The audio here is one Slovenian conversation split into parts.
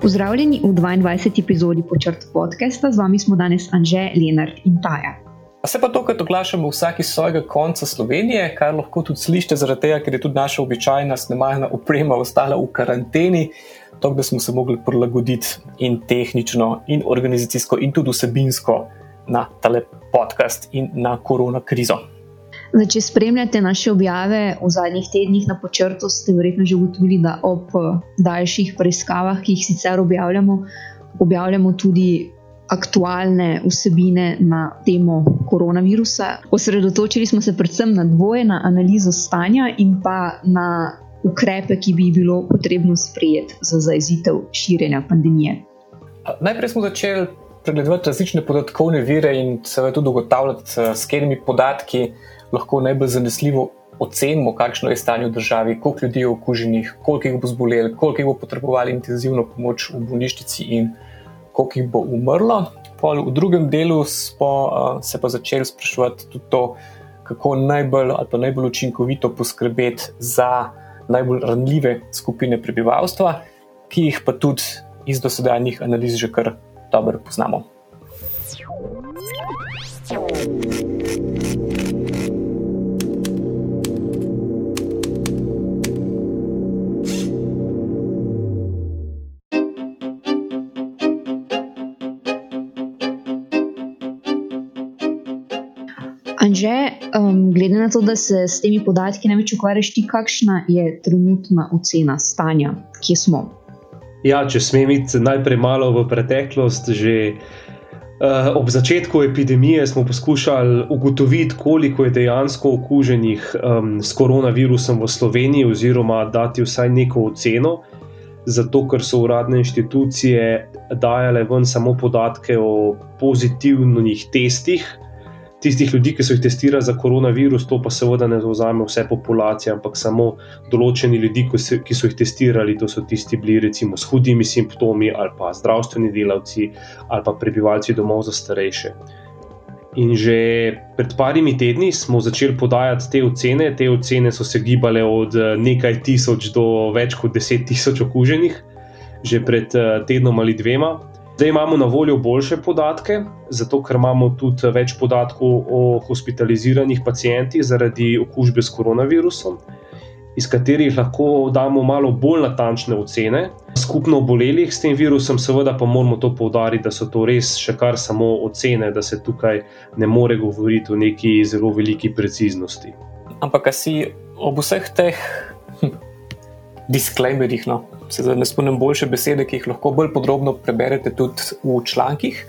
Pozdravljeni v 22. epizodi počrt podcasta, z vami smo danes Anže, Lenart in Taja. A se pa tokrat oglašamo vsak iz svojega konca Slovenije, kar lahko tudi slišite, zaradi tega, ker je tudi naša običajna snemalna oprema ostala v karanteni, tako da smo se mogli prilagoditi in tehnično, in organizacijsko, in tudi vsebinsko na tale podcast in na korona krizo. Zdaj, če spremljate naše objave v zadnjih tednih na počrtu, ste verjetno že ugotovili, da ob daljših preiskavah, ki jih sicer objavljamo, objavljamo tudi aktualne vsebine na temo koronavirusa. Osredotočili smo se predvsem na dvoje, na analizo stanja in pa na ukrepe, ki bi jih bilo potrebno sprejeti za zaezitev širjenja pandemije. Najprej smo začeli pregledovati različne podatkovne vire in seveda tudi ugotavljati, s katerimi podatki lahko najbolj zanesljivo ocenimo, kakšno je stanje v državi, koliko ljudi je okuženih, koliko jih bo zbolelo, koliko jih bo potrebovali intenzivno pomoč v bolnišnici in koliko jih bo umrlo. Pol v drugem delu smo uh, se pa začeli spraševati tudi to, kako najbolj ali pa najbolj učinkovito poskrbeti za najbolj ranljive skupine prebivalstva, ki jih pa tudi iz dosedanjih analiz že kar dobro poznamo. Anže, glede na to, da se s temi podatki največ ukvarjaš, ti kakšna je trenutna ocena stanja, kje smo? Ja, če smem iti najprej malo v preteklost, že uh, ob začetku epidemije smo poskušali ugotoviti, koliko je dejansko okuženih um, s koronavirusom v Sloveniji, oziroma dati vsaj neko oceno. Zato, ker so uradne inštitucije dajale ven samo podatke o pozitivnih testih, tistih ljudi, ki so jih testirali za koronavirus, to pa seveda ne zauzame vse populacije, ampak samo določeni ljudi, ki so jih testirali, to so tisti, ki bili recimo s hudimi simptomi, ali pa zdravstveni delavci, ali pa prebivalci domov za starejše. In že pred parimi tedni smo začeli podajati te ocene. Te ocene so se gibale od nekaj tisoč do več kot deset tisoč okuženih, že pred tednom ali dvema. Zdaj imamo na voljo boljše podatke, zato ker imamo tudi več podatkov o hospitaliziranih pacijentih zaradi okužbe s koronavirusom, iz katerih lahko damo malo bolj natančne ocene. Skupno obolelih s tem virusom, seveda pa moramo to poudariti, da so to res še kar samo ocene, da se tukaj ne more govoriti o neki zelo veliki preciznosti. Ampak, si ob vseh teh disclaimerjih, no, se zdaj ne spomnim boljše besede, ki jih lahko bolj podrobno preberete tudi v člankih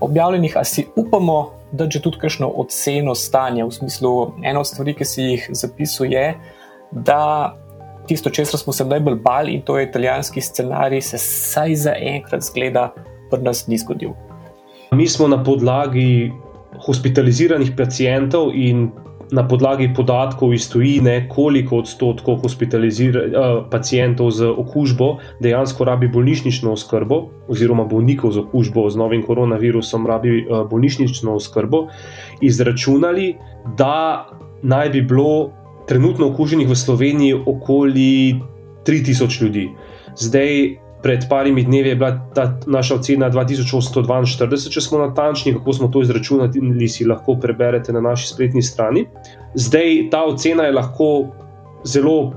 objavljenih, ali si upamo, da že tudi kakšno oceno stanja, v smislu ena od stvari, ki si jih zapisuje, da tisto, česar smo se najbolj bali in to je italijanski scenarij, se vsaj za enkrat zgleda, pri nas ni zgodil. Mi smo na podlagi hospitaliziranih pacijentov in na podlagi podatkov iz tujine, koliko odstotkov uh, pacijentov z okužbo dejansko rabi bolnišnično oskrbo, oziroma bolnikov z okužbo z novim koronavirusom rabi uh, bolnišnično oskrbo, izračunali, da naj bi bilo trenutno okuženih v Sloveniji okoli 3000 ljudi. Zdaj, pred parimi dnevi je bila ta naša ocena 2842, če smo natančni, kako smo to izračunali, si lahko preberete na naši spletni strani. Zdaj ta ocena je lahko zelo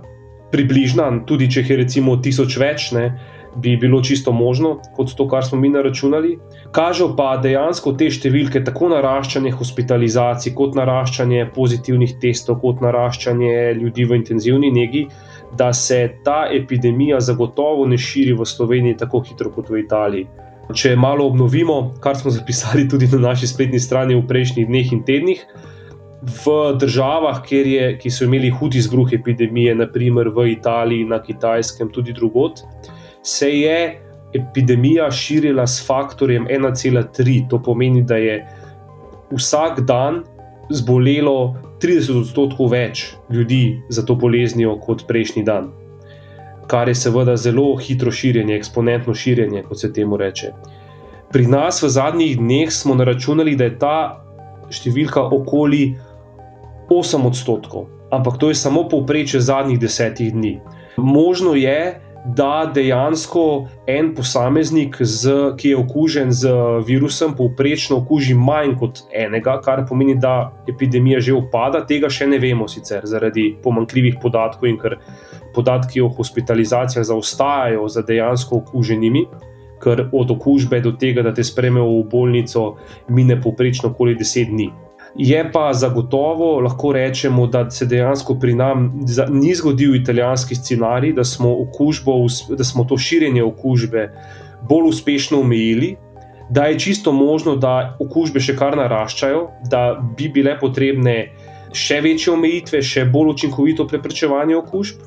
približna, tudi če jih je recimo tisoč več, ne, bi bilo čisto možno, kot to, kar smo mi naračunali. Kažejo pa dejansko te številke, tako naraščanje hospitalizacij, kot naraščanje pozitivnih testov, kot naraščanje ljudi v intenzivni negi da se ta epidemija zagotovo ne širi v Sloveniji tako hitro kot v Italiji. Če malo obnovimo, kar smo zapisali tudi na naši spletni strani v prejšnjih dneh in tednih, v državah, je, ki so imeli hud izbruh epidemije, naprimer v Italiji, na Kitajskem, tudi drugot, se je epidemija širila s faktorjem 1,3. To pomeni, da je vsak dan zbolelo 30 odstotkov več ljudi za to boleznijo kot prejšnji dan. Kar je seveda zelo hitro širjenje, eksponentno širjenje, kot se temu reče. Pri nas v zadnjih dneh smo naračunali, da je ta številka okoli 8 odstotkov, ampak to je samo povprečje zadnjih desetih dni. Možno je, da dejansko en posameznik, z, ki je okužen z virusom, povprečno okuži manj kot enega, kar pomeni, da epidemija že upada. Tega še ne vemo, sicer zaradi pomankljivih podatkov in ker podatki o hospitalizacijah zaostajajo za dejansko okuženimi. Ker od okužbe do tega, da te sprejmejo v bolnico, mine povprečno okoli 10 dni. Je pa zagotovo lahko rečemo, da se dejansko pri nam ni zgodil italijanski scenarij, da smo, okužbo, da smo to širjenje okužbe bolj uspešno omejili, da je čisto možno, da okužbe še kar naraščajo, da bi bile potrebne še večje omejitve, še bolj učinkovito preprečevanje okužb.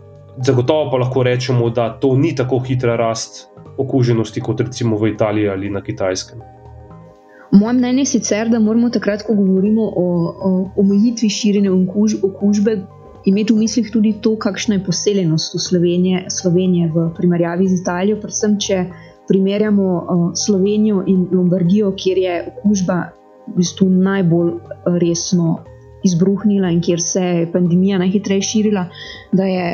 Zagotovo pa lahko rečemo, da to ni tako hitra rast okuženosti kot recimo v Italiji ali na Kitajskem. Moje mnenje je sicer, da moramo takrat, ko govorimo o omejitvi širjenja okužbe, imeti v mislih tudi to, kakšna je poseljenost Slovenije, Slovenije v primerjavi z Italijo, predvsem če primerjamo Slovenijo in Lombardijo, kjer je okužba v bistvu najbolj resno izbruhnila in kjer se je pandemija najhitreje širila, da je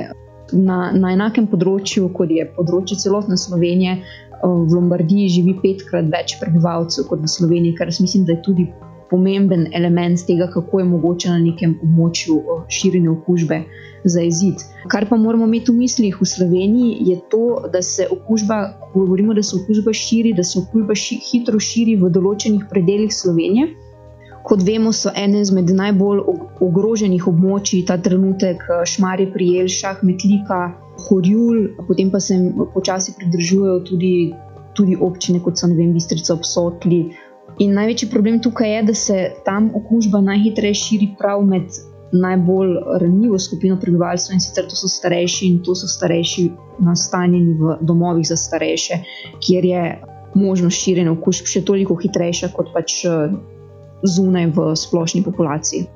na, na enakem področju, kot je področje celotne Slovenije, v Lombardiji živi petkrat več prebivalcev kot v Sloveniji, kar mislim, da je tudi pomemben element tega, kako je mogoče na nekem območju širjenje okužbe zaeziti. Kar pa moramo imeti v mislih v Sloveniji, je to, da se okužba, ko govorimo, da se okužba širi, da se okužba ši, hitro širi v določenih predeljih Slovenije. Kot vemo, so ene izmed najbolj ogroženih območij ta trenutek Šmarje pri Jelšah, Metlika, Horjul, potem pa se jim počasi pridržujejo tudi, tudi občine, kot so vem, Bistrica obsotli. In največji problem tukaj je, da se tam okužba najhitreje širi prav med najbolj ranljivo skupino prebivalstva in sicer to so starejši in to so starejši nastanjeni v domovih za starejše, kjer je možnost širjenja okužb še toliko hitrejša kot pač zunaj v splošni populaciji.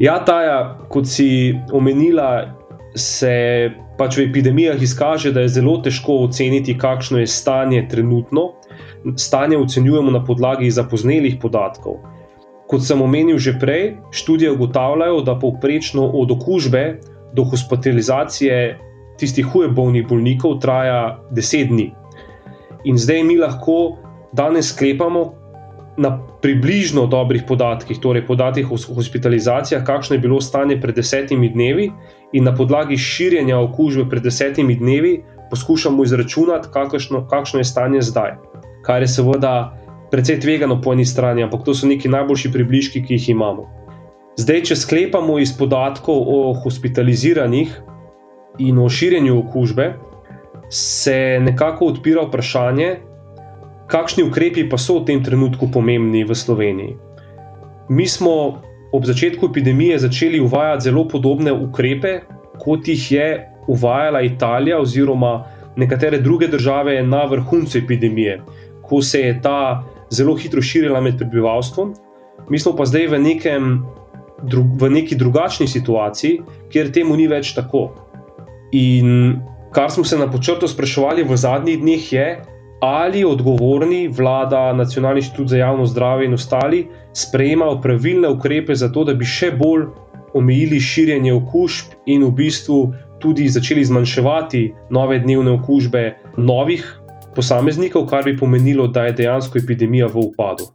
Ja, Taja, kot si omenila, se pač v epidemijah izkaže, da je zelo težko oceniti, kakšno je stanje trenutno. Stanje ocenjujemo na podlagi zapoznelih podatkov. Kot sem omenil že prej, študije ugotavljajo, da povprečno od okužbe do hospitalizacije tistih huje bolnih bolnikov traja 10 dni. In zdaj mi lahko danes sklepamo na približno dobrih podatkih, torej podatkih o hospitalizacijah, kakšno je bilo stanje pred desetimi dnevi, in na podlagi širjenja okužbe pred desetimi dnevi poskušamo izračunati, kakšno, kakšno je stanje zdaj. Kar je seveda precej tvegano po eni strani, ampak to so neki najboljši približki, ki jih imamo. Zdaj, če sklepamo iz podatkov o hospitaliziranih in o širjenju okužbe, se nekako odpira vprašanje, kakšni ukrepi pa so v tem trenutku pomembni v Sloveniji. Mi smo ob začetku epidemije začeli uvajati zelo podobne ukrepe, kot jih je uvajala Italija oziroma nekatere druge države na vrhuncu epidemije, ko se je ta zelo hitro širila med prebivalstvom. Mi smo pa zdaj v, nekem, v neki drugačni situaciji, kjer temu ni več tako. In kar smo se na počrtu spraševali v zadnjih dneh, je, ali odgovorni vlada, nacionalni inštitut za javno zdravje in ostali sprejemajo pravilne ukrepe za to, da bi še bolj omejili širjenje okužb in v bistvu tudi začeli zmanjševati nove dnevne okužbe novih posameznikov, kar bi pomenilo, da je dejansko epidemija v upadu.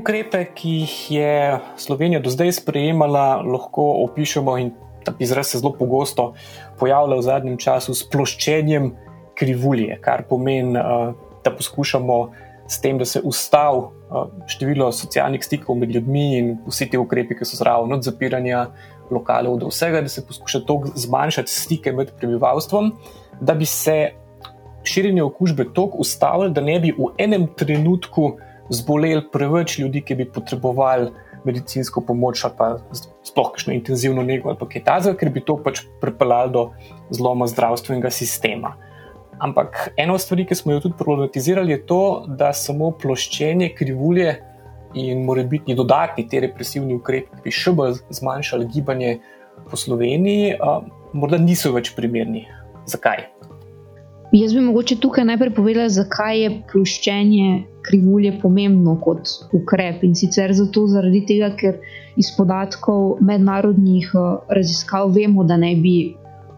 Ukrepe, ki jih je Slovenija do zdaj sprejemala, lahko opišemo in ta izraz se zelo pogosto pojavlja v zadnjem času s ploščenjem krivulje, kar pomeni, eh, da poskušamo s tem, da se ustavi eh, število socialnih stikov med ljudmi in vsi ti ukrepi, ki so zraven od zapiranja lokalov do vsega, da se poskuša to zmanjšati stike med prebivalstvom, da bi se širjenje okužbe tako ustavilo, da ne bi v enem trenutku zboleli preveč ljudi, ki bi potrebovali medicinsko pomoč ali pa sploh kakšno intenzivno nego ali kaj takega, ker bi to pač pripeljalo do zloma zdravstvenega sistema. Ampak ena od stvari, ki smo jo tudi problematizirali, je to, da samo ploščenje krivulje in morebitni dodatni te represivni ukrepi, ki bi še bolj zmanjšali gibanje po Sloveniji, morda niso več primerni. Zakaj? Jaz bi mogoče tukaj najprej povedala, zakaj je ploščenje krivulje pomembno kot ukrep in sicer zato zaradi tega, ker iz podatkov mednarodnih uh, raziskav vemo, da naj bi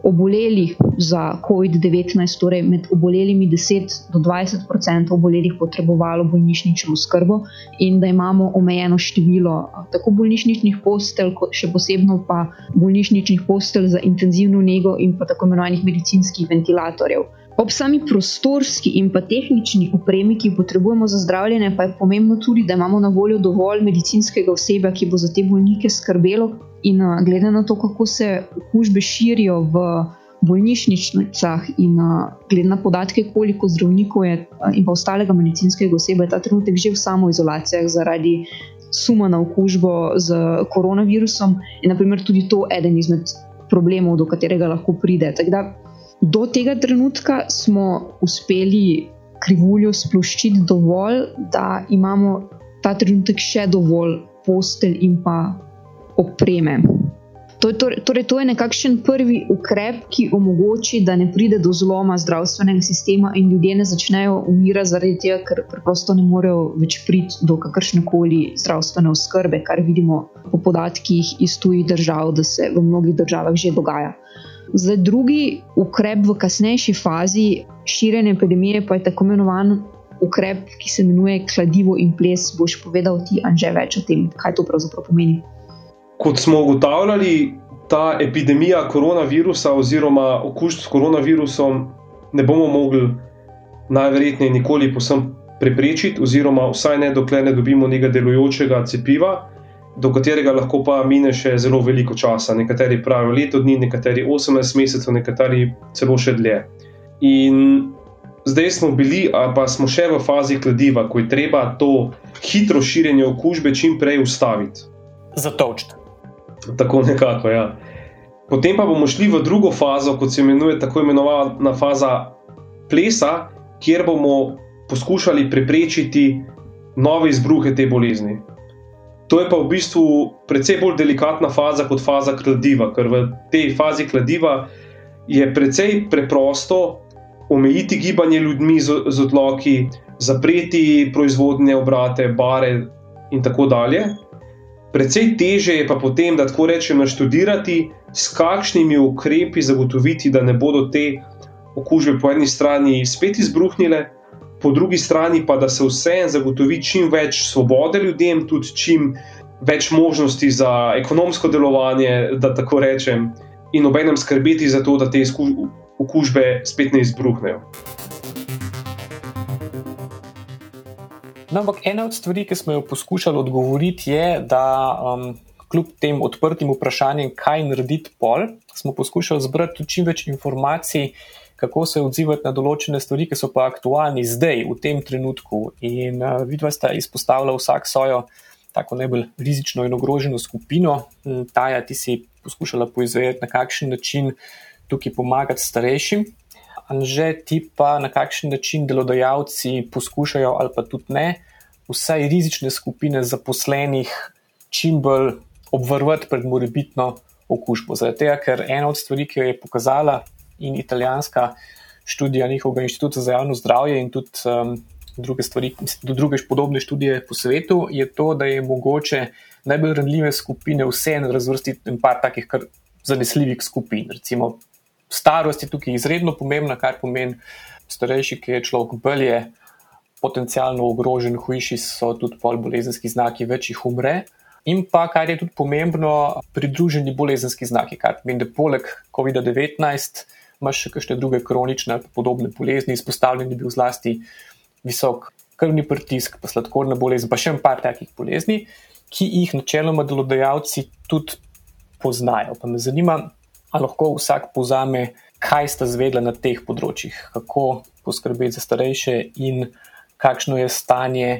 obolelih za COVID-19, torej med obolelimi 10 do 20 odstotkov obolelih potrebovalo bolnišnično oskrbo, in da imamo omejeno število tako bolnišničnih postelj, kot še posebno pa bolnišničnih postelj za intenzivno nego in pa tako imenovanih medicinskih ventilatorjev. Ob sami prostorski in pa tehnični opremi, ki jo potrebujemo za zdravljenje, pa je pomembno tudi, da imamo na voljo dovolj medicinskega osebja, ki bo za te bolnike skrbelo. In glede na to, kako se okužbe širijo v bolnišnicah, in glede na podatke, koliko zdravnikov je in pa ostalega medicinskega osebja, je ta trenutek že v samoizolacijah zaradi suma na okužbo z koronavirusom, in naprimer tudi to eden izmed problemov, do katerega lahko pride. Do tega trenutka smo uspeli krivuljo sploščiti dovolj, da imamo ta trenutek še dovolj postelj in pa opreme. To je, torej, to je nekakšen prvi ukrep, ki omogoči, da ne pride do zloma zdravstvenega sistema in ljudje ne začnejo umirati zaradi tega, ker preprosto ne morejo več priti do kakršne koli zdravstvene oskrbe, kar vidimo po podatkih iz tujih držav, da se v mnogih državah že dogaja. Zdaj, drugi ukrep v kasnejši fazi širjenja epidemije pa je tako imenovan ukrep, ki se imenuje kladivo in ples. Boš povedal ti, Anže, več o tem, kaj to pravzaprav pomeni. Kot smo ugotavljali, ta epidemija koronavirusa oziroma okužb s koronavirusom ne bomo mogli najverjetneje nikoli posem preprečiti, oziroma vsaj ne dokler ne dobimo nekega delujočega cepiva do katerega lahko pa mine še zelo veliko časa. Nekateri pravijo leto dni, nekateri 18 mesecev, nekateri celo še dlje. In zdaj smo bili, pa smo še v fazi kladiva, ko je treba to hitro širjenje okužbe čim prej ustaviti. Zatočiti. Tako nekako, ja. Potem pa bomo šli v drugo fazo, kot se imenuje tako imenovana faza plesa, kjer bomo poskušali preprečiti nove izbruhe te bolezni. To je pa v bistvu precej bolj delikatna faza kot faza kladiva, ker v tej fazi kladiva je precej preprosto omejiti gibanje ljudmi z, z odloki, zapreti proizvodne obrate, bare in tako dalje. Predvsej teže je pa potem, da tako rečem, naštudirati, s kakšnimi ukrepi zagotoviti, da ne bodo te okužbe po eni strani spet izbruhnile, po drugi strani pa da se vseeno zagotovi čim več svobode ljudem, tudi čim več možnosti za ekonomsko delovanje, da tako rečem, in obenem skrbeti za to, da te okužbe spet ne izbruhnejo. No, ampak ena od stvari, ki smo jo poskušali odgovoriti, je, da um, kljub tem odprtim vprašanjem, kaj narediti pol, smo poskušali zbrati čim več informacij, kako se odzivati na določene stvari, ki so pa aktualni zdaj, v tem trenutku. In uh, vidva sta izpostavila vsak svojo tako najbolj rizično in ogroženo skupino. Taja, ti si poskušala poizvedeti, na kakšen način tukaj pomagati starejšim. Anže ti pa na kakšen način delodajalci poskušajo, ali pa tudi ne, vsaj rizične skupine zaposlenih čim bolj obvarovati pred morebitno okužbo. Zaradi tega, ker ena od stvari, ki jo je pokazala in italijanska študija njihovega inštituta za javno zdravje in tudi um, druge stvari, tudi druge podobne študije po svetu, je to, da je mogoče najbolj ranljive skupine vseeno razvrstiti in par takih kar zanesljivih skupin. Recimo starost je tukaj izredno pomembna, kar pomeni starejši, ki je človek bolje potencialno ogrožen, hujši so tudi pol bolezenski znaki, več jih umre. In pa, kar je tudi pomembno, pridruženi bolezenski znaki, kar pomeni, da poleg COVID-19 imaš še kakšne druge kronične podobne bolezni, izpostavljen je bil zlasti visok krvni pritisk, pa sladkorna bolezen, pa še en par takih bolezni, ki jih načeloma delodajalci tudi poznajo. Pa me zanima, ali lahko vsak povzame, kaj sta zvedla na teh področjih, kako poskrbeti za starejše in kakšno je stanje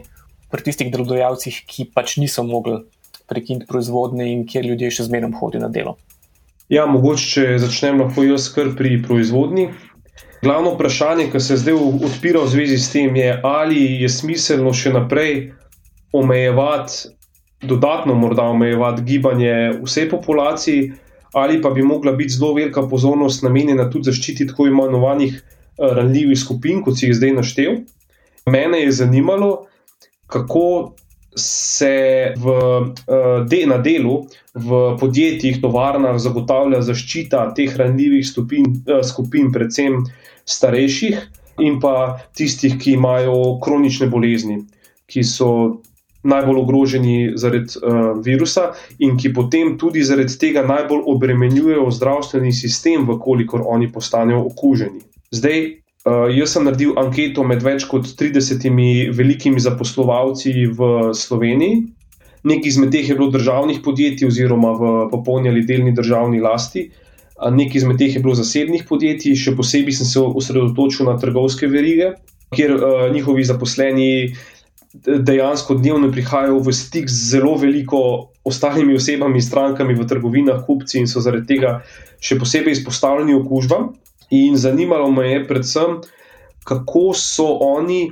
pri tistih delodajalcih, ki pač niso mogli prekiniti proizvodnje in kjer ljudje še zmeraj hodijo na delo. Ja, mogoče če začnem lahko jaz kar pri proizvodni. Glavno vprašanje, ki se zdaj odpira v zvezi s tem, je, ali je smiselno še naprej omejevati, dodatno morda omejevati gibanje vse populacije, ali pa bi mogla biti zelo velika pozornost namenjena tudi zaščiti tako imenovanih eh, ranljivih skupin, kot si jih zdaj naštel. Mene je zanimalo, kako se v, de, na delu v podjetjih, tovarnah zagotavlja zaščita teh ranljivih stopin, skupin, predvsem starejših in pa tistih, ki imajo kronične bolezni, ki so najbolj ogroženi zaradi uh, virusa in ki potem tudi zaradi tega najbolj obremenjujejo zdravstveni sistem, vkolikor oni postanejo okuženi. Zdaj, uh, jaz sem naredil anketo med več kot 30 velikimi zaposlovalci v Sloveniji. Nekaj izmed teh je bilo državnih podjetij, oziroma v popolni ali delni državni lasti, nekaj izmed teh je bilo zasebnih podjetij, še posebej sem se osredotočil na trgovske verige, kjer uh, njihovi zaposleni dejansko dnevno prihajajo v stik z zelo veliko ostalimi osebami, strankami v trgovinah, kupci in so zaradi tega še posebej izpostavljeni okužbam. In zanimalo me je predvsem, kako so oni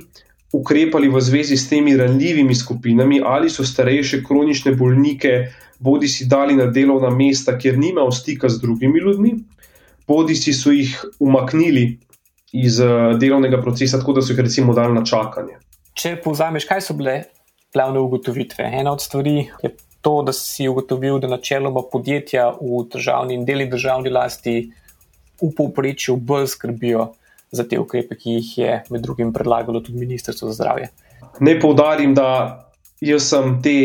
ukrepali v zvezi s temi ranljivimi skupinami, ali so starejše kronične bolnike bodi si dali na delovna mesta, kjer nimajo stika z drugimi ljudmi, bodi si so jih umaknili iz uh, delovnega procesa, tako da so jih recimo dali na čakanje če povzameš, kaj so bile glavne ugotovitve. Ena od stvari je to, da si ugotovil, da načeloma podjetja v državni in deli državni lasti v povprečju bolj skrbijo za te ukrepe, ki jih je med drugim predlagalo tudi Ministrstvo za zdravje. Ne poudarim, da jaz sem te.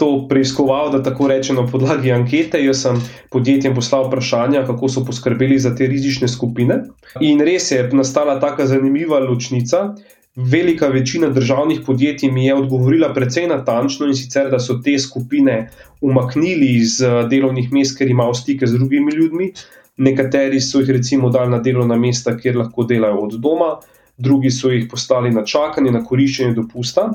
To preiskoval, da tako rečem, na podlagi ankete. Jaz sem podjetjem poslal vprašanja, kako so poskrbeli za te rizične skupine. In res je nastala tako zanimiva ločnica, Velika večina državnih podjetij mi je odgovorila precej natančno in sicer, da so te skupine umaknili iz eh, delovnih mest, ker imajo stike z drugimi ljudmi. Nekateri so jih recimo dali na delovna mesta, kjer lahko delajo od doma, drugi so jih postali na čakanje, na koriščenje dopusta.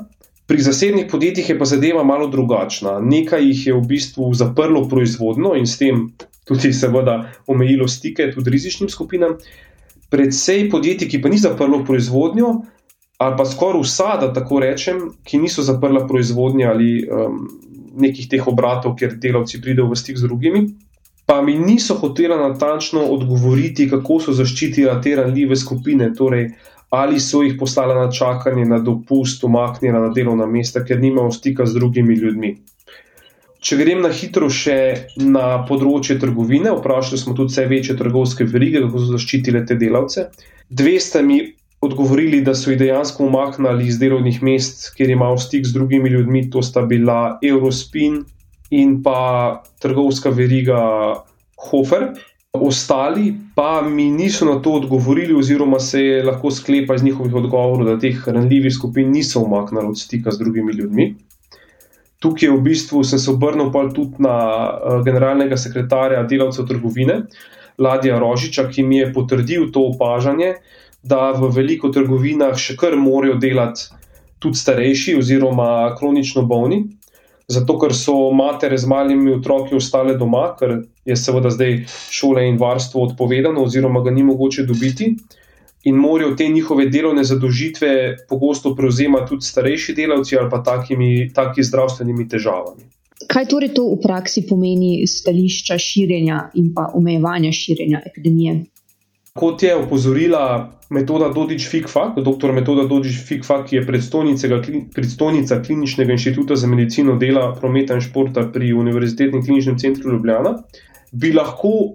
Pri zasebnih podjetjih je pa zadeva malo drugačna. Nekaj jih je v bistvu zaprlo proizvodno in s tem tudi seveda omejilo stike tudi rizičnim skupinam. Predvsej podjetij, ki pa ni zaprlo proizvodnjo, ali pa skoraj vsa, da tako rečem, ki niso zaprla proizvodnje ali um, nekih teh obratov, kjer delavci pridejo v stik z drugimi. Pa mi niso hoteli natančno odgovoriti, kako so zaščitili te ranljive skupine, torej ali so jih poslali na čakanje, na dopust, umaknili na delovna mesta, ker nimajo stika z drugimi ljudmi. Če grem na hitro še na področje trgovine, vprašali smo tudi vse večje trgovske verige, kako so zaščitile te delavce. Dve sta mi odgovorili, da so jih dejansko umaknili iz delovnih mest, kjer imajo stik z drugimi ljudmi, to sta bila Eurospin in pa trgovska veriga Hofer. Ostali pa mi niso na to odgovorili, oziroma se je lahko sklepa iz njihovih odgovorov, da teh ranljivih skupin niso umaknili od stika z drugimi ljudmi. Tukaj v bistvu sem se obrnil tudi na uh, generalnega sekretarja delavcev trgovine, Ladija Rožiča, ki mi je potrdil to opažanje, da v veliko trgovinah še kar morajo delati tudi starejši oziroma kronično bolni, zato ker so matere z malimi otroki ostale doma, ker je seveda zdaj šole in varstvo odpovedano oziroma ga ni mogoče dobiti. In morajo te njihove delovne zadožitve pogosto prevzemati tudi starejši delavci ali pa takimi, taki zdravstvenimi težavami. Kaj torej to v praksi pomeni stališča širjenja in pa omejevanja širjenja epidemije? Kot je opozorila metoda Dodič Fikfak, dr. metoda Dodič Fikfak, ki je predstojnica Kliničnega inštituta za medicino dela, prometa in športa pri Univerzitetnem kliničnem centru Ljubljana, bi lahko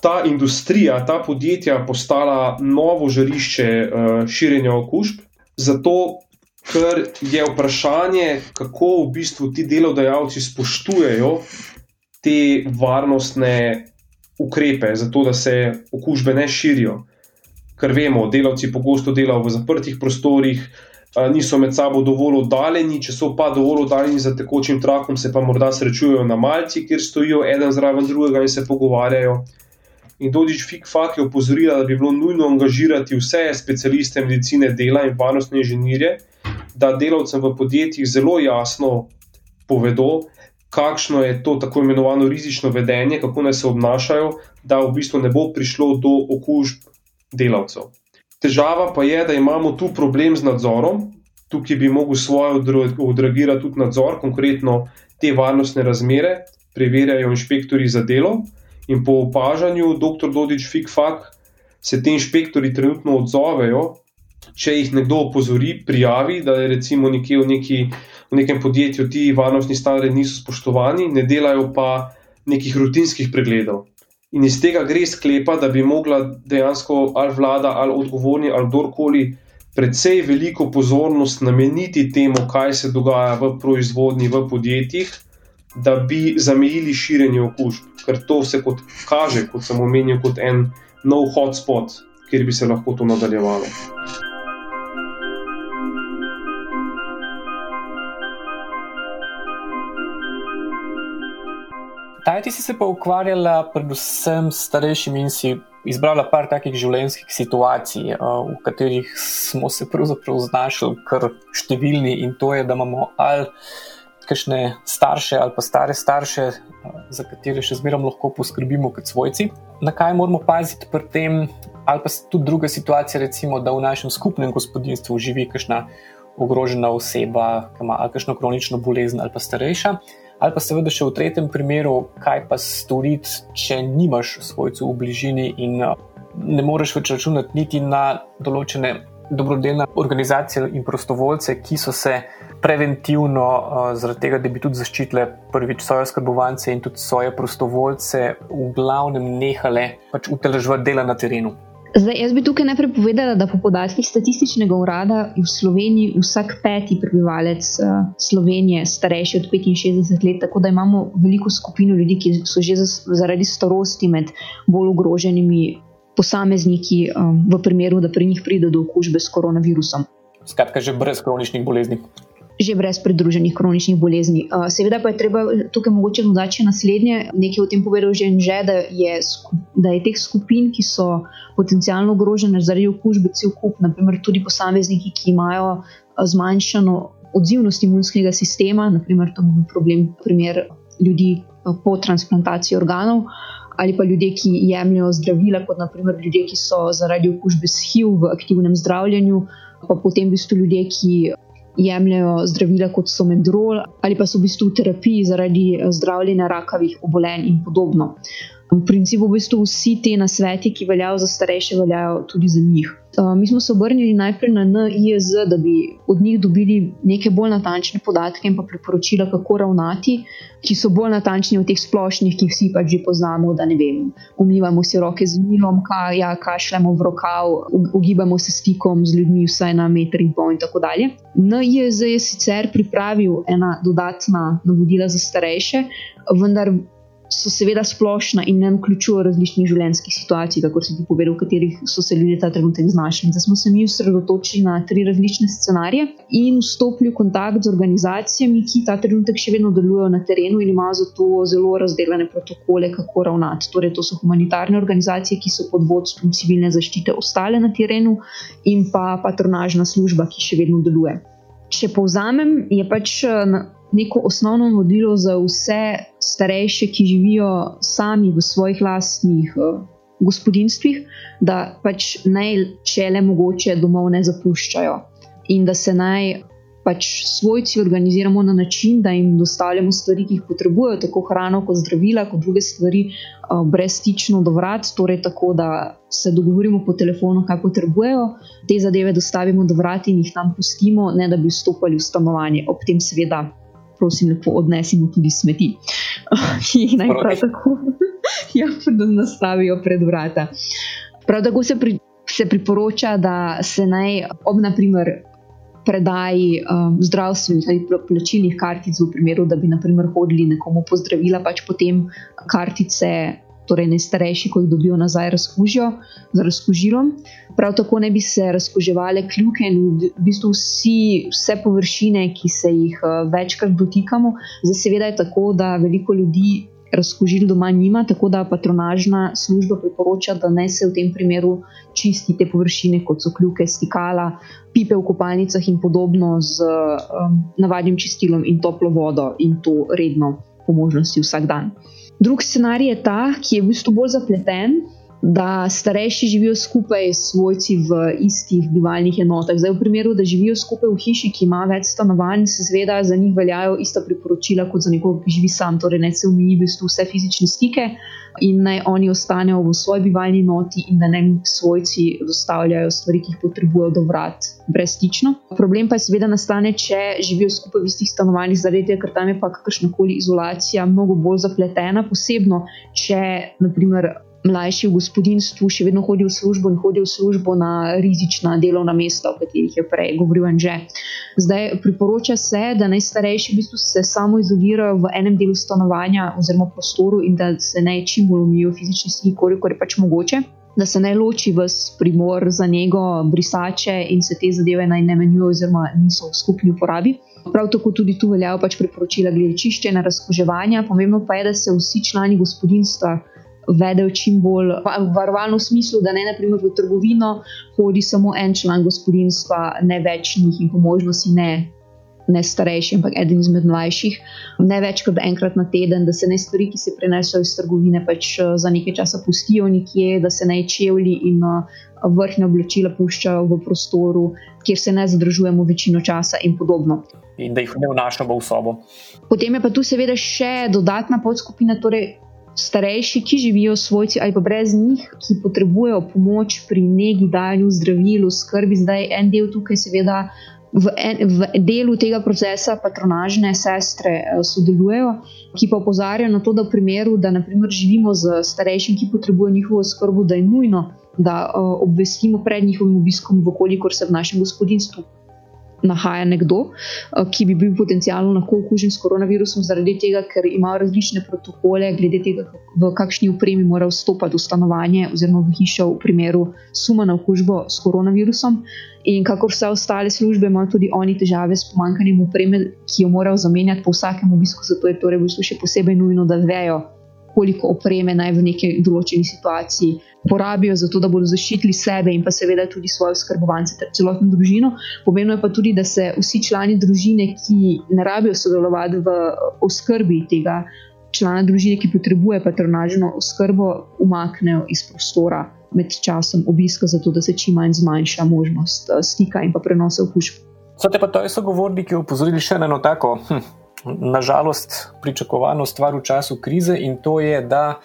ta industrija, ta podjetja postala novo žarišče uh, širjenja okužb. Zato, ker je vprašanje, kako v bistvu ti delodajalci spoštujejo te varnostne ukrepe, zato da se okužbe ne širijo. Ker vemo, delavci pogosto delajo v zaprtih prostorih, niso med sabo dovolj oddaljeni, če so pa dovolj oddaljeni za tekočim trakom, se pa morda srečujejo na malci, kjer stojijo eden zraven drugega in se pogovarjajo. In Dodič Fikfak je opozorila, da bi bilo nujno angažirati vse specialiste medicine dela in varnostne inženirje, da delavcem v podjetjih zelo jasno povedo, kakšno je to tako imenovano rizično vedenje, kako naj se obnašajo, da v bistvu ne bo prišlo do okužb delavcev. Težava pa je, da imamo tu problem z nadzorom. Tukaj bi mogel svoje odreagirati tudi nadzor, konkretno te varnostne razmere, preverjajo inšpektori za delo. In po opažanju dr. Dodič Fikfak se ti inšpektori trenutno odzovejo če jih nekdo opozori, prijavi, da je recimo nekje v, neki, v nekem podjetju ti varnostni standardi niso spoštovani, ne delajo pa nekih rutinskih pregledov. In iz tega gre sklepa, da bi mogla dejansko ali vlada, ali odgovorni, ali kdorkoli predvsej veliko pozornost nameniti temu, kaj se dogaja v proizvodnji, v podjetjih, da bi zamejili širjenje okužb. Ker to se kot kaže, kot sem omenil, kot en nov hotspot, kjer bi se lahko to nadaljevalo. Taj, ti si se pa ukvarjala predvsem s starejšimi in si izbrala par takih življenjskih situacij, eh, v katerih smo se pravzaprav znašli kar številni in to je, da imamo ali kakšne starše ali pa stare starše, eh, za katere še zmeraj lahko poskrbimo kot svojci. Na kaj moramo paziti pri tem, ali pa tudi druga situacija, recimo, da v našem skupnem gospodinstvu živi kakšna ogrožena oseba, ki ima kakšno kronično bolezen ali pa starejša ali pa seveda še v tretjem primeru, kaj pa storiti, če nimaš svojcev v bližini in uh, ne moreš več računati niti na določene dobrodelne organizacije in prostovoljce, ki so se preventivno, uh, zaradi tega, da bi tudi zaščitile prvič svoje skrbovance in tudi svoje prostovoljce, v glavnem nehale pač uteležvati dela na terenu. Zdaj, jaz bi tukaj najprej povedala, da po podatkih statističnega urada v Sloveniji vsak peti prebivalec uh, Slovenije starejši od 65 let, tako da imamo veliko skupino ljudi, ki so že zaradi starosti med bolj ogroženimi posamezniki, um, v primeru, da pri njih pride do okužbe s koronavirusom. Skratka, že brez kroničnih bolezni že brez pridruženih kroničnih bolezni. Seveda pa je treba tukaj mogoče dodati naslednje, nekaj o tem povedal že in že, da je, da je teh skupin, ki so potencialno ogrožene zaradi okužbe, cel kup, naprimer tudi posamezniki, ki imajo zmanjšano odzivnost imunskega sistema, naprimer to bi bil problem primer ljudi po transplantaciji organov. Ali pa ljudje, ki jemljajo zdravila, kot naprimer ljudje, ki so zaradi okužbe s HIV v aktivnem zdravljenju, pa potem v bistvu ljudje, ki jemljajo zdravila kot so medrol ali pa so v bistvu v terapiji zaradi eh, zdravljenja rakavih obolenj in podobno. V principu v bistvu vsi te nasveti, ki veljajo za starejše, veljajo tudi za njih. Uh, mi smo se obrnili najprej na NIJZ, da bi od njih dobili neke bolj natančne podatke in pa priporočila, kako ravnati, ki so bolj natančni od teh splošnih, ki jih vsi pač že poznamo. Da ne vem, umivamo si roke z milom, kaj, ja, kašljamo v rokav, ugibamo se stikom z ljudmi, vsaj na meter in pol in tako dalje. NIJZ je sicer pripravil ena dodatna navodila za starejše, vendar so seveda splošna in ne vključujejo različnih življenjskih situacij, kako si ti povedal, v katerih so se ljudje ta trenutek znašli. Zdaj smo se mi osredotočili na tri različne scenarije in vstopili v kontakt z organizacijami, ki ta trenutek še vedno delujejo na terenu in imajo zato zelo razdeljene protokole, kako ravnati. Torej, to so humanitarne organizacije, ki so pod vodstvom civilne zaščite ostale na terenu, in pa patronažna služba, ki še vedno deluje. Če povzamem, je pač neko osnovno vodilo za vse starejše, ki živijo sami v svojih lastnih uh, gospodinstvih, da pač naj, če le mogoče, domov ne zapuščajo in da se naj pač svojci organiziramo na način, da jim dostavljamo stvari, ki jih potrebujejo, tako hrano, kot zdravila, kot druge stvari, uh, brezstično do vrat, torej tako, da se dogovorimo po telefonu, kaj potrebujejo, te zadeve dostavimo do vrat in jih tam pustimo, ne da bi vstopali v stanovanje. Ob tem, seveda, prosim, lepo odnesimo tudi smeti, ki jih naj prav tako ja, nastavijo pred vrata. Prav tako se, pri, se priporoča, da se naj ob naprimer. Predaji um, zdravstvenih ali plačilnih kartic, v primeru, da bi naprimer, hodili nekomu pozdravila, pač potem kartice torej najstarejši, ko jih dobijo nazaj, razkužijo z razkužilom. Prav tako ne bi se razkuževale kljuke in v bistvu vsi, vse površine, ki se jih uh, večkrat dotikamo. Zdaj, seveda je tako, da veliko ljudi razkužil doma nima, tako da patronažna služba priporoča, da ne se v tem primeru čisti te površine, kot so kljuke, stikala, pipe v kopalnicah in podobno z um, navadnim čistilom in toplo vodo in to redno po možnosti vsak dan. Drugi scenarij je ta, ki je v bistvu bolj zapleten da starejši živijo skupaj s svojci v istih bivalnih enotah. Zdaj, v primeru, da živijo skupaj v hiši, ki ima več stanovanj, se seveda za njih veljajo ista priporočila kot za nekoga, ki živi sam, torej ne se omeji v bistvu vse fizične stike in naj oni ostanejo v svoji bivalni enoti in da ne svojci dostavljajo stvari, ki jih potrebujejo do vrat brezstično. Problem pa je seveda nastane, če živijo skupaj v istih stanovanjih, zaradi tega, ker tam je pa kakršnakoli izolacija mnogo bolj zapletena, posebno če naprimer mlajši v gospodinstvu še vedno hodijo v službo in hodijo v službo na rizična delovna mesta, o katerih je prej govoril Anže. Zdaj priporoča se, da najstarejši v bistvu se samo izolirajo v enem delu stanovanja oziroma prostoru in da se naj čim bolj umijo fizični stiki, koliko je pač mogoče. Da se ne loči v primor za njego, brisače in se te zadeve naj ne menjujejo, oziroma niso v skupni uporabi. Prav tako tudi tu veljajo pač priporočila glede čiščenja, razkoževanja. Pomembno pa je, da se vsi člani gospodinstva vedejo čim bolj varovalno v smislu, da ne naprimer v trgovino hodi samo en član gospodinstva, ne več njih in po možnosti ne. Ne starejši, ampak eden izmed mlajših, ne več kot enkrat na teden, da se ne stvari, ki se prenesajo iz trgovine, pač za nekaj časa pustijo nekje, da se ne čevlji in vrhne oblačila puščajo v prostoru, kjer se ne zadržujemo večino časa, in podobno. In da jih ne vnašamo v sobo. Potem je pa tu seveda še dodatna podskupina, torej starejši, ki živijo svojci ali pa brez njih, ki potrebujejo pomoč pri negi, dajanju zdravilu, skrbi. Zdaj en del tukaj, seveda. V, en, v delu tega procesa patronažne sestre uh, sodelujejo, ki pa opozarjajo na to, da v primeru, da naprimer, živimo z starejšim, ki potrebuje njihovo skrbo, da je nujno, da uh, obvestimo pred njihovim obiskom, vkolikor se v našem gospodinstvu nahaja nekdo, eh, ki bi bil potencialno lahko okužen s koronavirusom, zaradi tega, ker ima različne protokole, glede tega, v kakšni upremi mora vstopiti v stanovanje oziroma v hišo v primeru suma na okužbo s koronavirusom. In kako vse ostale službe, imajo tudi oni težave s pomankanjem upreme, ki jo morajo zamenjati po vsakem obisku, zato je torej v bistvu še posebej nujno, da vejo, koliko opreme naj v neki določeni situaciji porabijo, zato da bodo zaščitili sebe in pa seveda tudi svoje skrbovance ter celotno družino. Pomembno je pa tudi, da se vsi člani družine, ki ne rabijo sodelovati v oskrbi tega člana družine, ki potrebuje patronažno oskrbo, umaknejo iz prostora med časom obiska, zato da se čim manj zmanjša možnost eh, stika in pa prenosa okužb. Svete pa to so govorniki upozorili še na eno tako, hm, nažalost, pričakovano stvar v času krize in to je, da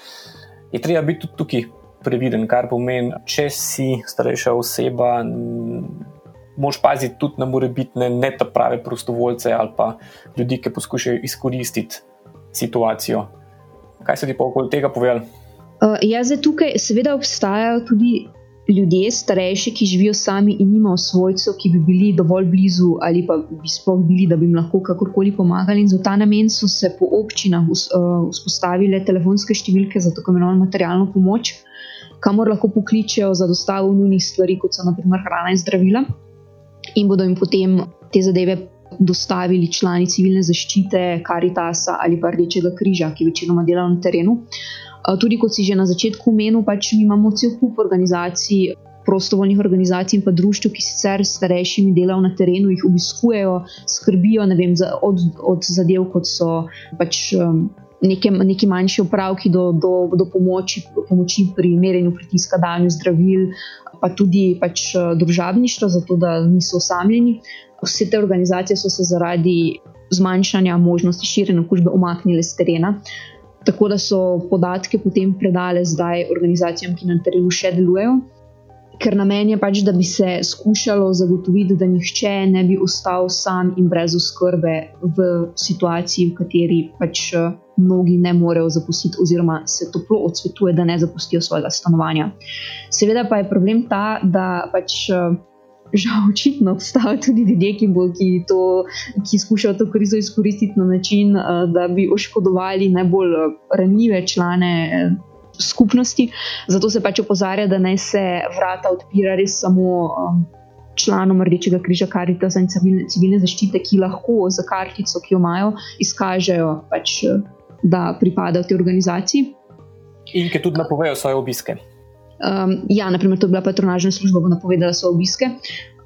je treba biti tudi tukaj previden, kar pomeni, če si starejša oseba, moš paziti tudi na morebitne ne ta prave prostovoljce ali pa ljudi, ki poskušajo izkoristiti situacijo. Kaj se ti pa okoli tega povedal? Uh, ja, zdaj tukaj seveda obstajajo tudi ljudje, starejši, ki živijo sami in nimajo svojcev, ki bi bili dovolj blizu ali pa bi sploh bili, da bi jim lahko kakorkoli pomagali. In za ta namen so se po občinah vzpostavile telefonske številke za tako imenovano materialno pomoč, kamor lahko pokličejo za dostavo nujnih stvari, kot so naprimer hrana in zdravila, in bodo jim potem te zadeve dostavili člani civilne zaščite, Karitasa ali pa Rdečega križa, ki večinoma delajo na terenu. Tudi kot si že na začetku omenil, pač imamo cel kup organizacij. Prostovoljnih organizacij in pa društv, ki sicer s starejšimi delajo na terenu, jih obiskujejo, skrbijo vem, za, od, od zadev, kot so pač um, neke, neki manjši opravki do, do, do pomoči, pomoči pri merjenju pritiska, danju zdravil, pa tudi pač eh, družabništvo, zato da niso osamljeni. Vse te organizacije so se zaradi zmanjšanja možnosti širjenja okužbe umaknile z terena. Tako da so podatke potem predale zdaj organizacijam, ki na terenu še delujejo ker namen je pač, da bi se skušalo zagotoviti, da nihče ne bi ostal sam in brez oskrbe v situaciji, v kateri pač eh, mnogi ne morejo zapustiti, oziroma se toplo odsvetuje, da ne zapustijo svojega stanovanja. Seveda pa je problem ta, da pač. Eh, žal, očitno obstajajo tudi ljudje, ki, bo, ki, to, ki skušajo to krizo izkoristiti na način, eh, da bi oškodovali najbolj ranljive člane skupnosti. Zato se pač opozarja, da naj se vrata odpira res samo um, članom Rdečega križa, Karitas in civilne zaščite, ki lahko za kartico, ki jo imajo, izkažejo, pač, da pripadajo tej organizaciji. In ki tudi napovejo svoje obiske. Um, ja, naprimer, to je bila patronažna služba, bo napovedala svoje obiske.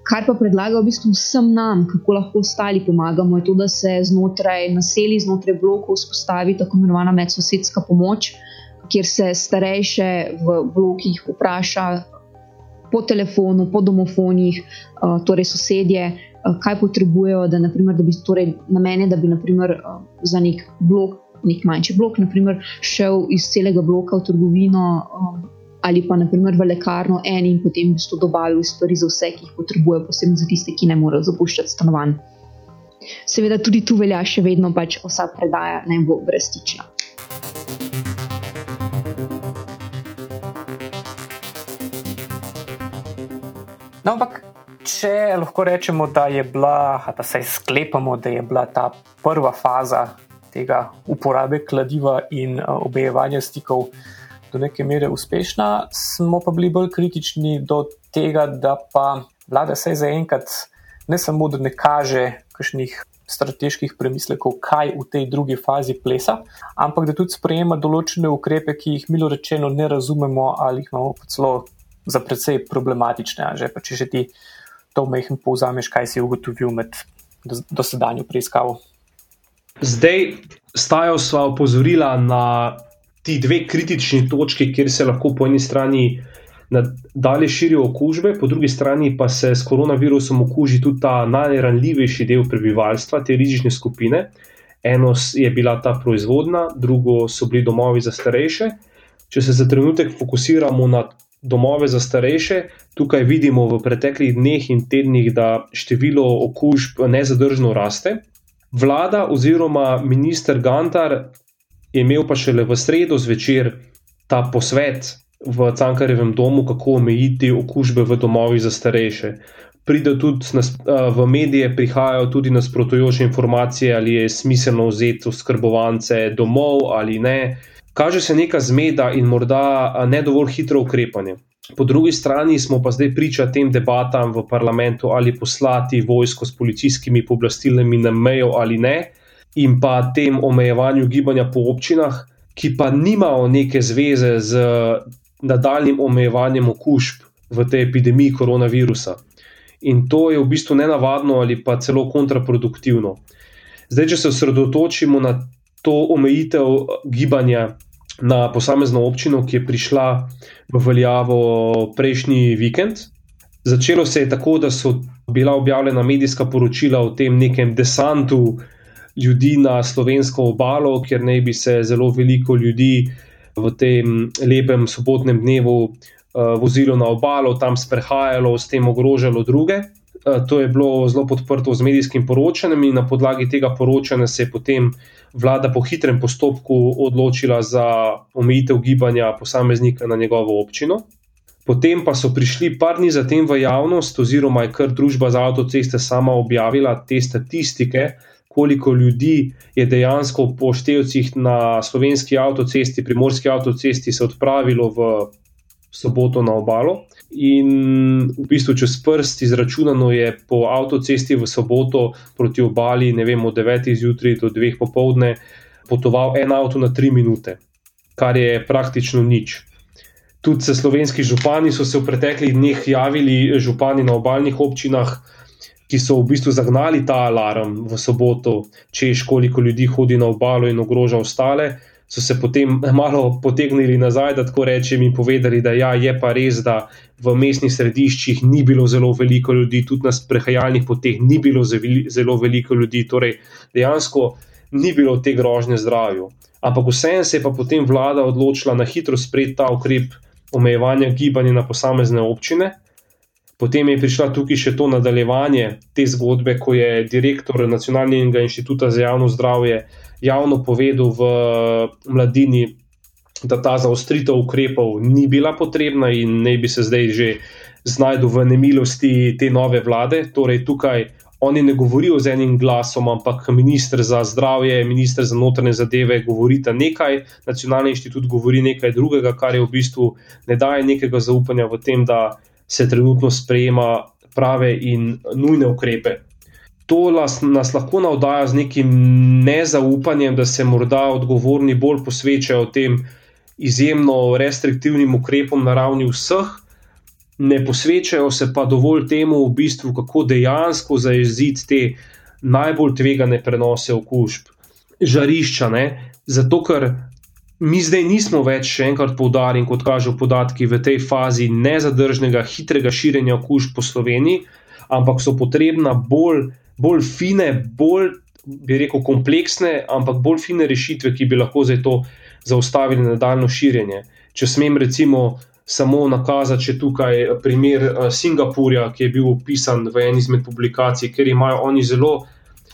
Kar pa predlaga v bistvu vsem nam, kako lahko ostali pomagamo, je to, da se znotraj naselij, znotraj blokov vzpostavi tako imenovana medsosedska pomoč, kjer se starejše v blokih vpraša po telefonu, po domofonih, uh, torej sosedje, uh, kaj potrebujejo, da, naprimer, da bi torej na mene, da bi naprimer, uh, za nek blok, nek manjši blok, naprimer, šel iz celega bloka v trgovino. Ali pa naprimer v lekarno en in potem bi to dobavil stvari za vse, ki jih potrebuje, posebno za tiste, ki ne morejo zapuščati stanovanj. Seveda tudi tu velja še vedno pač vsa predaja naj bo brezstična. No, ampak, če lahko rečemo, da je bila, da se sklepamo, da je bila ta prva faza tega uporabe kladiva in obejevanja stikov do neke mere uspešna, smo pa bili bolj kritični do tega, da pa vlada se zaenkrat ne samo, da ne kaže kakšnih strateških premislekov, kaj v tej drugi fazi plesa, ampak da tudi sprejema določene ukrepe, ki jih milo rečeno ne razumemo ali jih imamo celo za precej problematične. Že, če že ti to mehko povzameš, kaj si ugotovil med dosedanjo preiskavo. Zdaj, stajo sva opozorila na ti dve kritični točki, kjer se lahko po eni strani dalje širijo okužbe, po drugi strani pa se s koronavirusom okuži tudi ta najranljivejši del prebivalstva, te rizične skupine. Eno je bila ta proizvodna, drugo so bili domovi za starejše. Če se za trenutek fokusiramo na domove za starejše. Tukaj vidimo v preteklih dneh in tednih, da število okužb nezadržno raste. Vlada oziroma minister Gantar je imel pa šele v sredo zvečer ta posvet v Cankarjevem domu, kako omejiti okužbe v domovih za starejše. Pride tudi v medije, prihajajo tudi nasprotujoče informacije, ali je smiselno vzeti oskrbovance domov ali ne kaže se neka zmeda in morda ne dovolj hitro ukrepanje. Po drugi strani smo pa zdaj priča tem debatam v parlamentu, ali poslati vojsko s policijskimi pooblastilami na mejo ali ne, in pa tem omejevanju gibanja po občinah, ki pa nimajo neke zveze z nadaljnim omejevanjem okužb v tej epidemiji koronavirusa. In to je v bistvu nenavadno ali pa celo kontraproduktivno. Zdaj, če se osredotočimo na to omejitev gibanja na posamezno občino, ki je prišla v veljavo prejšnji vikend. Začelo se je tako, da so bila objavljena medijska poročila o tem nekem desantu ljudi na slovensko obalo, kjer naj bi se zelo veliko ljudi v tem lepem sobotnem dnevu uh, vozilo na obalo, tam sprehajalo, s tem ogrožalo druge. Uh, to je bilo zelo podprto z medijskim poročanjem, in na podlagi tega poročanja se je potem vlada po hitrem postopku odločila za omejitev gibanja posameznika na njegovo občino. Potem pa so prišli par dni zatem v javnost, oziroma je kar družba za avtoceste sama objavila te statistike, koliko ljudi je dejansko po števcih na slovenski avtocesti, primorski avtocesti, se odpravilo v soboto na obalo. In v bistvu čez prst izračunano je po avtocesti v soboto proti obali, ne vem, od 9. zjutraj do 2. popovdne, potoval en avto na 3 minute, kar je praktično nič. Tudi slovenski župani so se v preteklih dneh javili, župani na obaljnih občinah, ki so v bistvu zagnali ta alarm v soboto, češ koliko ljudi hodi na obalo in ogroža ostale so se potem malo potegnili nazaj, da tako rečem, in povedali, da ja, je pa res, da v mestnih središčih ni bilo zelo veliko ljudi, tudi na sprehajalnih poteh ni bilo zelo veliko ljudi, torej dejansko ni bilo te grožnje zdravju. Ampak vseeno se je pa potem vlada odločila na hitro sprejeti ta ukrep omejevanja gibanja na posamezne občine. Potem je prišla tukaj še to nadaljevanje te zgodbe, ko je direktor Nacionalnega inštituta za javno zdravje javno povedal v mladini, da ta zaostritev ukrepov ni bila potrebna in ne bi se zdaj že znašel v nemilosti te nove vlade. Torej, tukaj oni ne govorijo z enim glasom, ampak ministr za zdravje, ministr za notrne zadeve govorita nekaj, nacionalni inštitut govori nekaj drugega, kar je v bistvu ne daje nekega zaupanja v tem, da se trenutno sprejema prave in nujne ukrepe to nas, nas lahko navdaja z nekim nezaupanjem, da se morda odgovorni bolj posvečajo tem izjemno restriktivnim ukrepom na ravni vseh, ne posvečajo se pa dovolj temu, v bistvu, kako dejansko zaeziti te najbolj tvegane prenose okužb, žarišča. Ne? Zato, ker mi zdaj nismo več, še enkrat poudarjam, kot kažejo podatki, v tej fazi nezadržnega, hitrega širjenja okužb po Sloveniji, ampak so potrebna bolj, bolj fine, bolj, bi rekel, kompleksne, ampak bolj fine rešitve, ki bi lahko zdaj to zaustavili nadaljno širjenje. Če smem recimo samo nakazati, če tukaj primer eh, Singapurja, ki je bil opisan v eni izmed publikacij, ker imajo oni zelo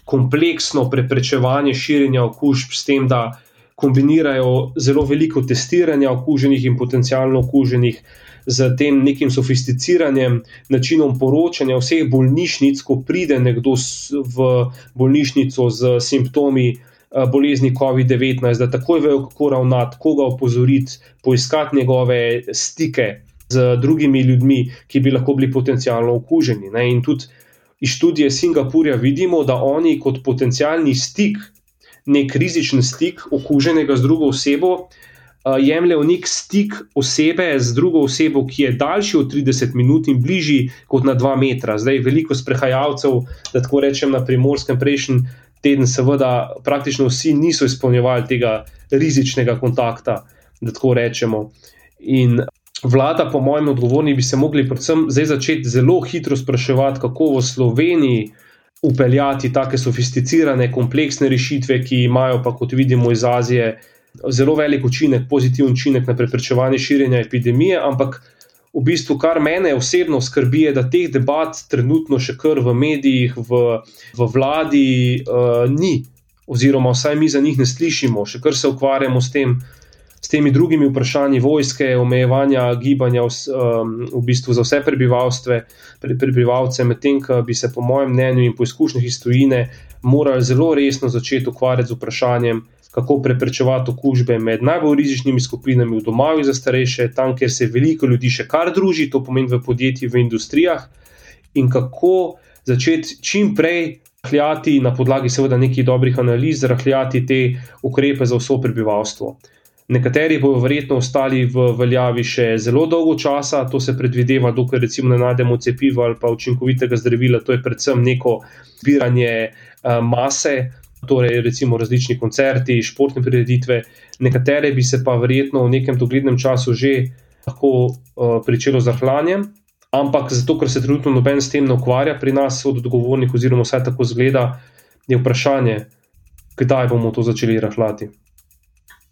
kompleksno preprečevanje širjenja okužb s tem, da kombinirajo zelo veliko testiranja okuženih in potencialno okuženih z tem nekim sofisticiranjem, načinom poročanja vseh bolnišnic, ko pride nekdo v bolnišnico z simptomi eh, bolezni COVID-19, da takoj vejo, kako ravnati, koga opozoriti, poiskati njegove stike z drugimi ljudmi, ki bi lahko bili potencialno okuženi. In tudi iz študije Singapurja vidimo, da oni kot potencialni stik nek rizičen stik okuženega z drugo osebo, jemljejo nek stik osebe z drugo osebo, ki je daljši od 30 minut in bližji kot na 2 metra. Zdaj, veliko sprehajalcev, da tako rečem, na primorskem prejšnjem tednu, seveda, praktično vsi niso izpolnjevali tega rizičnega kontakta, da tako rečemo. In vlada, po mojem, odgovorni bi se mogli predvsem zdaj začeti zelo hitro spraševati, kako v Sloveniji upeljati take sofisticirane, kompleksne rešitve, ki imajo pa, kot vidimo iz Azije, zelo velik učinek, pozitiven učinek na preprečevanje širjenja epidemije. Ampak v bistvu, kar mene osebno skrbi, je, da teh debat trenutno še kar v medijih, v, v vladi uh, ni, oziroma vsaj mi za njih ne slišimo, še kar se ukvarjamo s tem s temi drugimi vprašanji vojske, omejevanja gibanja v, um, v bistvu za vse prebivalstve, pre, prebivalce, medtem ko bi se, po mojem mnenju in po izkušnjah iz tujine, morali zelo resno začeti ukvarjati z vprašanjem, kako preprečevati okužbe med najbolj rizičnimi skupinami v domovih za starejše, tam, kjer se veliko ljudi še kar druži, to pomeni v podjetjih, v industrijah, in kako začeti čim prej. Rahljati na podlagi, seveda, nekih dobrih analiz, rahljati te ukrepe za vso prebivalstvo. Nekateri bodo verjetno ostali v veljavi še zelo dolgo časa, to se predvideva, dokler recimo ne najdemo cepiva ali pa učinkovitega zdravila, to je predvsem neko zbiranje uh, mase, torej recimo različni koncerti, športne prireditve. Nekatere bi se pa verjetno v nekem doglednem času že lahko uh, pričelo z rahljanjem, ampak zato, ker se trenutno noben s tem ne ukvarja pri nas od odgovornih, oziroma vse tako zgleda, je vprašanje, kdaj bomo to začeli rahljati.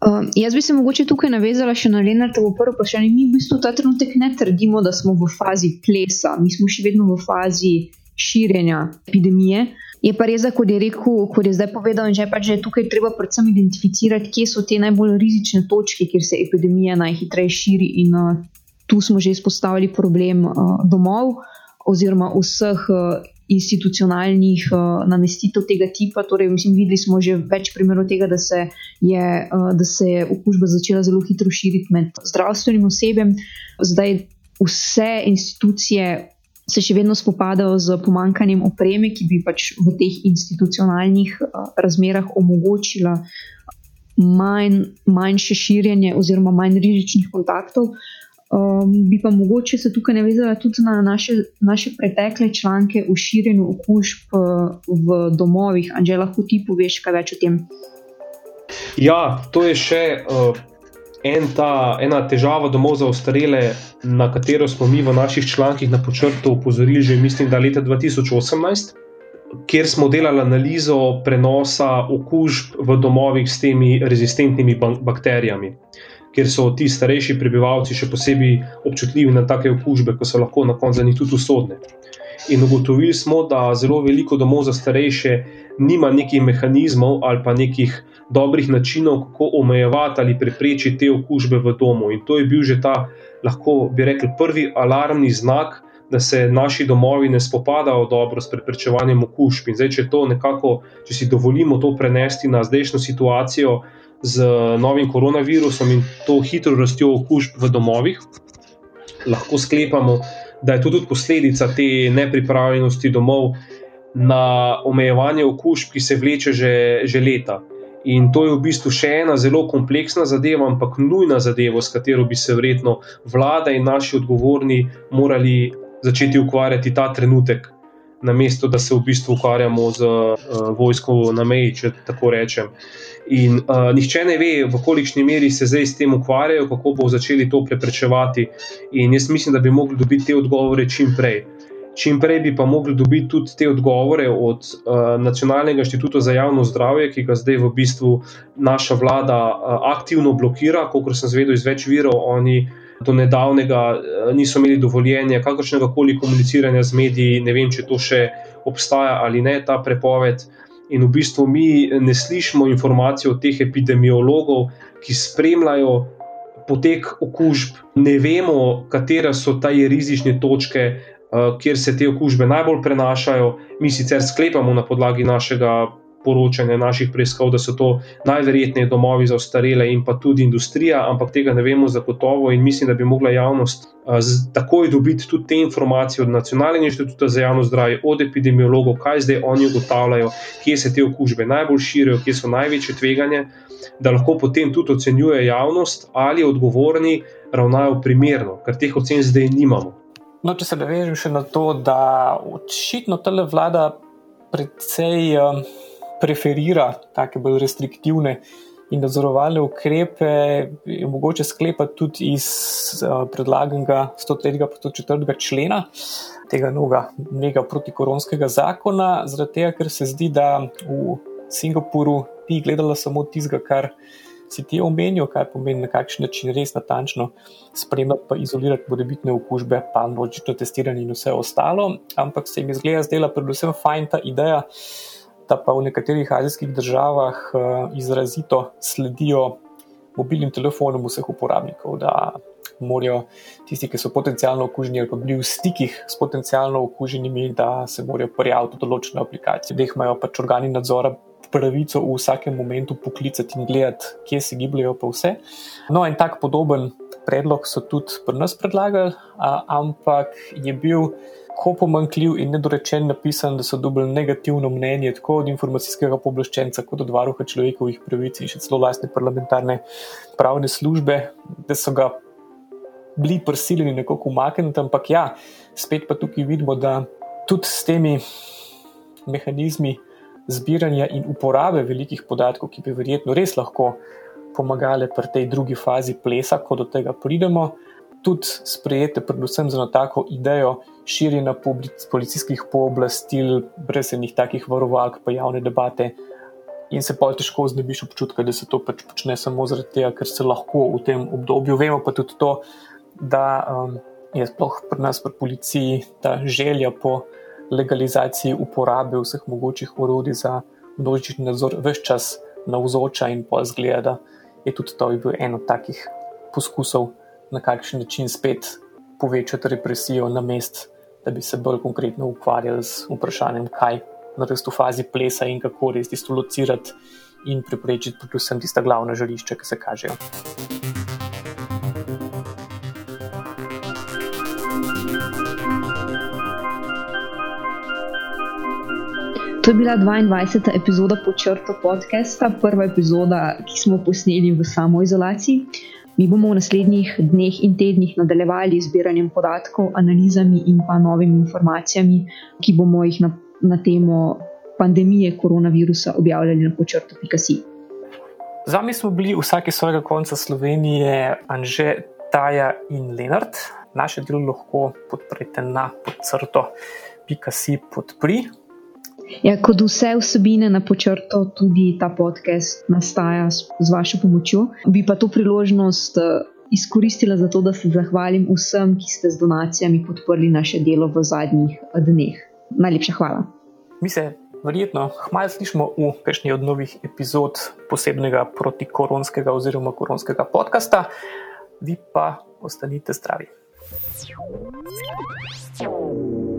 Um, jaz bi se mogoče tukaj navezala še na Lenartovo prvo vprašanje. Mi v bistvu ta trenutek ne trdimo, da smo v fazi plesa, mi smo še vedno v fazi širjenja epidemije. Je pa res, kot je rekel, kot je zdaj povedal, že pač, je tukaj treba predvsem identificirati, kje so te najbolj rizične točke, kjer se epidemija najhitreje širi. In uh, tu smo že izpostavili problem uh, domov oziroma vseh uh, institucionalnih uh, namestitev tega tipa. Torej, mislim, videli smo že več primerov tega, da se je, uh, da se je okužba začela zelo hitro širiti med zdravstvenim osebjem. Zdaj vse institucije se še vedno spopadajo z pomankanjem opreme, ki bi pač v teh institucionalnih uh, razmerah omogočila. Manj, manjše širjenje, oziroma manj rizičnih kontaktov, Um, bi pa mogoče se tukaj navezala tudi na naše, naše pretekle članke o širjenju okužb uh, v domovih. Anže, lahko ti poveš kaj več o tem? Ja, to je še uh, en ta, ena težava domov za ostarele, na katero smo mi v naših člankih na počrtu upozorili že, mislim, da leta 2018. Ker smo delali analizo prenosa okužb v domovih s temi rezistentnimi bakterijami. Uh, ker so ti starejši prebivalci še posebej občutljivi na take okužbe, ki so lahko na koncu za njih tudi usodne. In ugotovili smo, da zelo veliko domov za starejše nima nekih mehanizmov ali pa nekih dobrih načinov, kako omejevati ali preprečiti te okužbe v domu. In to je bil že ta, lahko bi rekli, prvi alarmni znak, da se naši domovi ne spopadajo dobro s preprečevanjem okužb. In zdaj, če to nekako, če si dovolimo to prenesti na zdajšnjo situacijo, z novim koronavirusom in to hitro rastjo okužb v domovih, lahko sklepamo, da je to tudi posledica te nepripravljenosti domov na omejevanje okužb, ki se vleče že, že leta. In to je v bistvu še ena zelo kompleksna zadeva, ampak nujna zadeva, s katero bi se verjetno vlada in naši odgovorni morali začeti ukvarjati ta trenutek, namesto da se v bistvu ukvarjamo z uh, vojsko na meji, če tako rečem. In uh, nihče ne ve, v kolikšni meri se zdaj s tem ukvarjajo, kako bo začeli to preprečevati. In jaz mislim, da bi mogli dobiti te odgovore čim prej. Čim prej bi pa mogli dobiti tudi te odgovore od uh, Nacionalnega inštituta za javno zdravje, ki ga zdaj v bistvu naša vlada uh, aktivno blokira, kot sem zvedel iz več virov. Oni do nedavnega uh, niso imeli dovoljenja kakršnega koli komuniciranja z mediji, ne vem, če to še obstaja ali ne, ta prepoved. In v bistvu mi ne slišimo informacij od teh epidemiologov, ki spremljajo potek okužb, ne vemo, katere so ta rizične točke, eh, kjer se te okužbe najbolj prenašajo. Mi sicer sklepamo na podlagi našega poročanja naših preiskav, da so to najverjetneje domovi za ostarele in pa tudi industrija, ampak tega ne vemo zagotovo in mislim, da bi mogla javnost takoj dobiti tudi te informacije od Nacionalnega inštituta za javno zdravje, od epidemiologov, kaj zdaj oni ugotavljajo, kje se te okužbe najbolj širijo, kje so največje tveganje, da lahko potem tudi ocenjuje javnost ali odgovorni ravnajo primerno, ker teh ocen zdaj nimamo. No, če se navežem še na to, da očitno ta vlada predvsej. Uh preferira take bolj restriktivne in nadzorovalne ukrepe, je mogoče sklepati tudi iz uh, predlaganega 103. in 104. člena tega novega mega protikoronskega zakona, zaradi tega, ker se zdi, da v Singapuru ni gledala samo tistega, kar si ti omenil, kaj pomeni na kakšen način res natančno spremljati, pa izolirati morebitne okužbe, pa množično testiranje in vse ostalo, ampak se jim je zgleda zdela predvsem fajn ta ideja, da pa v nekaterih azijskih državah uh, izrazito sledijo mobilnim telefonom vseh uporabnikov, da morajo tisti, ki so potencialno okuženi ali pa bili v stikih s potencialno okuženimi, da se morajo prijaviti v določene aplikacije, da jih imajo pač organi nadzora. Pravico v vsakem momentu poklicati in gledati, kje se gibljajo, pa vse. No, en tak podoben predlog so tudi pri nas predlagali, ampak je bil tako pomankljiv in nedorečen napisan, da so dobili negativno mnenje tako od informacijskega pooblaščenca, kot od varuha človekovih pravic in še celo lastne parlamentarne pravne službe, da so ga bili prisiljeni nekako umakniti. Ampak ja, spet pa tukaj vidimo, da tudi s temi mehanizmi zbiranja in uporabe velikih podatkov, ki bi verjetno res lahko pomagali pri tej drugi fazi plesa, ko do tega pridemo tudi sprejete, predvsem za tako idejo širjenja policijskih pooblastil, brez enih takih varovalk, pa javne debate. In se pa težko znebiš občutka, da se to pač počne samo zaradi tega, ker se lahko v tem obdobju. Vemo pa tudi to, da um, je sploh pri nas, pri policiji, ta želja po legalizaciji uporabe vseh mogočih orodij za množični nadzor, vse čas navzoča in pa zgleda, da je tudi to bil en od takih poskusov na kakšen način spet povečati represijo, na mest, da bi se bolj konkretno ukvarjali z vprašanjem, kaj narediti v fazi plesa in kako res tisto locirati in preprečiti, predvsem tista glavna žarišča, ki se kažejo. To je bila 22. epizoda Počrto podcasta, prva epizoda, ki smo posneli v samoizolaciji. Mi bomo v naslednjih dneh in tednih nadaljevali z zbiranjem podatkov, analizami in pa novimi informacijami, ki bomo jih na, na temo pandemije koronavirusa objavljali na počrtu.si. Z vami smo bili vsake svojega konca Slovenije, Anže, Taja in Lenart. Naše delo lahko podprete na podcrto.si podprij. Ja, kot vse vsebine na počrto, tudi ta podcast nastaja s, z vašo pomočjo. Bi pa to priložnost uh, izkoristila za to, da se zahvalim vsem, ki ste z donacijami podprli naše delo v zadnjih eh, dneh. Najlepša hvala. Mi se verjetno hmalo slišimo v prejšnji od novih epizod posebnega protikoronskega oziroma koronskega podcasta, vi pa ostanite zdravi. Thank you.